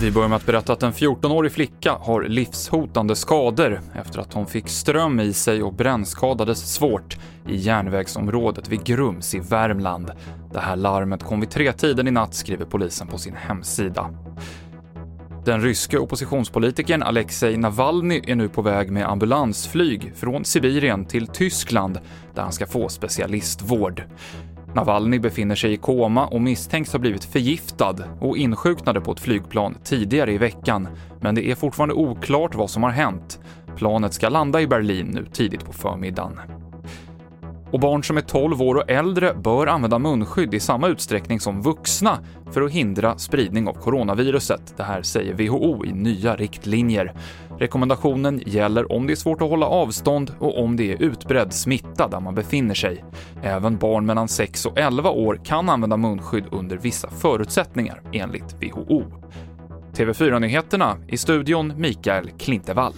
Vi börjar med att berätta att en 14-årig flicka har livshotande skador efter att hon fick ström i sig och brännskadades svårt i järnvägsområdet vid Grums i Värmland. Det här larmet kom vid tretiden i natt, skriver polisen på sin hemsida. Den ryske oppositionspolitikern Alexej Navalny är nu på väg med ambulansflyg från Sibirien till Tyskland där han ska få specialistvård. Navalny befinner sig i koma och misstänks ha blivit förgiftad och insjuknade på ett flygplan tidigare i veckan, men det är fortfarande oklart vad som har hänt. Planet ska landa i Berlin nu tidigt på förmiddagen. Och barn som är 12 år och äldre bör använda munskydd i samma utsträckning som vuxna för att hindra spridning av coronaviruset. Det här säger WHO i nya riktlinjer. Rekommendationen gäller om det är svårt att hålla avstånd och om det är utbredd smitta där man befinner sig. Även barn mellan 6 och 11 år kan använda munskydd under vissa förutsättningar, enligt WHO. TV4-nyheterna i studion Mikael Klintevall.